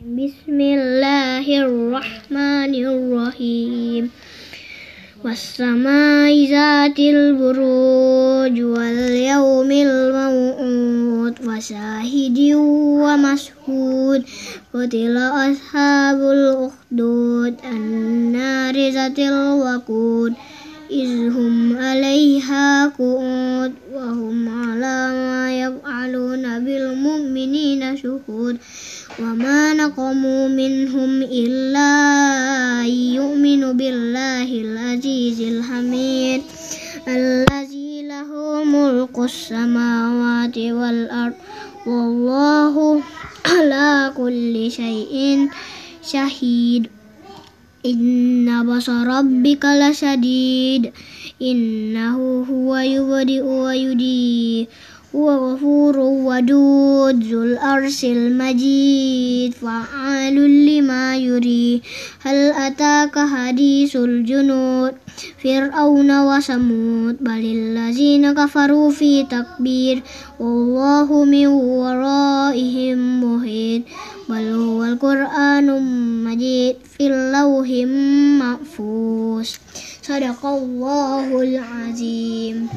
Bismillahirrahmanirrahim. Wassamai zatil buruj wal yaumil maw'ud wasahidi wa mashhud Kutila ashabul uhdud An-nari zatil wakud izhum alaiha ku'ud بالمؤمنين شهود وما نقموا منهم إلا أن يؤمنوا بالله العزيز الحميد الذي له ملك السماوات والأرض والله على كل شيء شهيد. إن بصر ربك لشديد. إنه هو يبدئ ويدي هو ودود ذو الأرش المجيد فعال لما يري هل أتاك حديث الجنود فرعون وثمود بل الذين كفروا في تكبير والله من ورائهم محيط بل هو القرآن مجيد في اللوح محفوظ صدق الله العظيم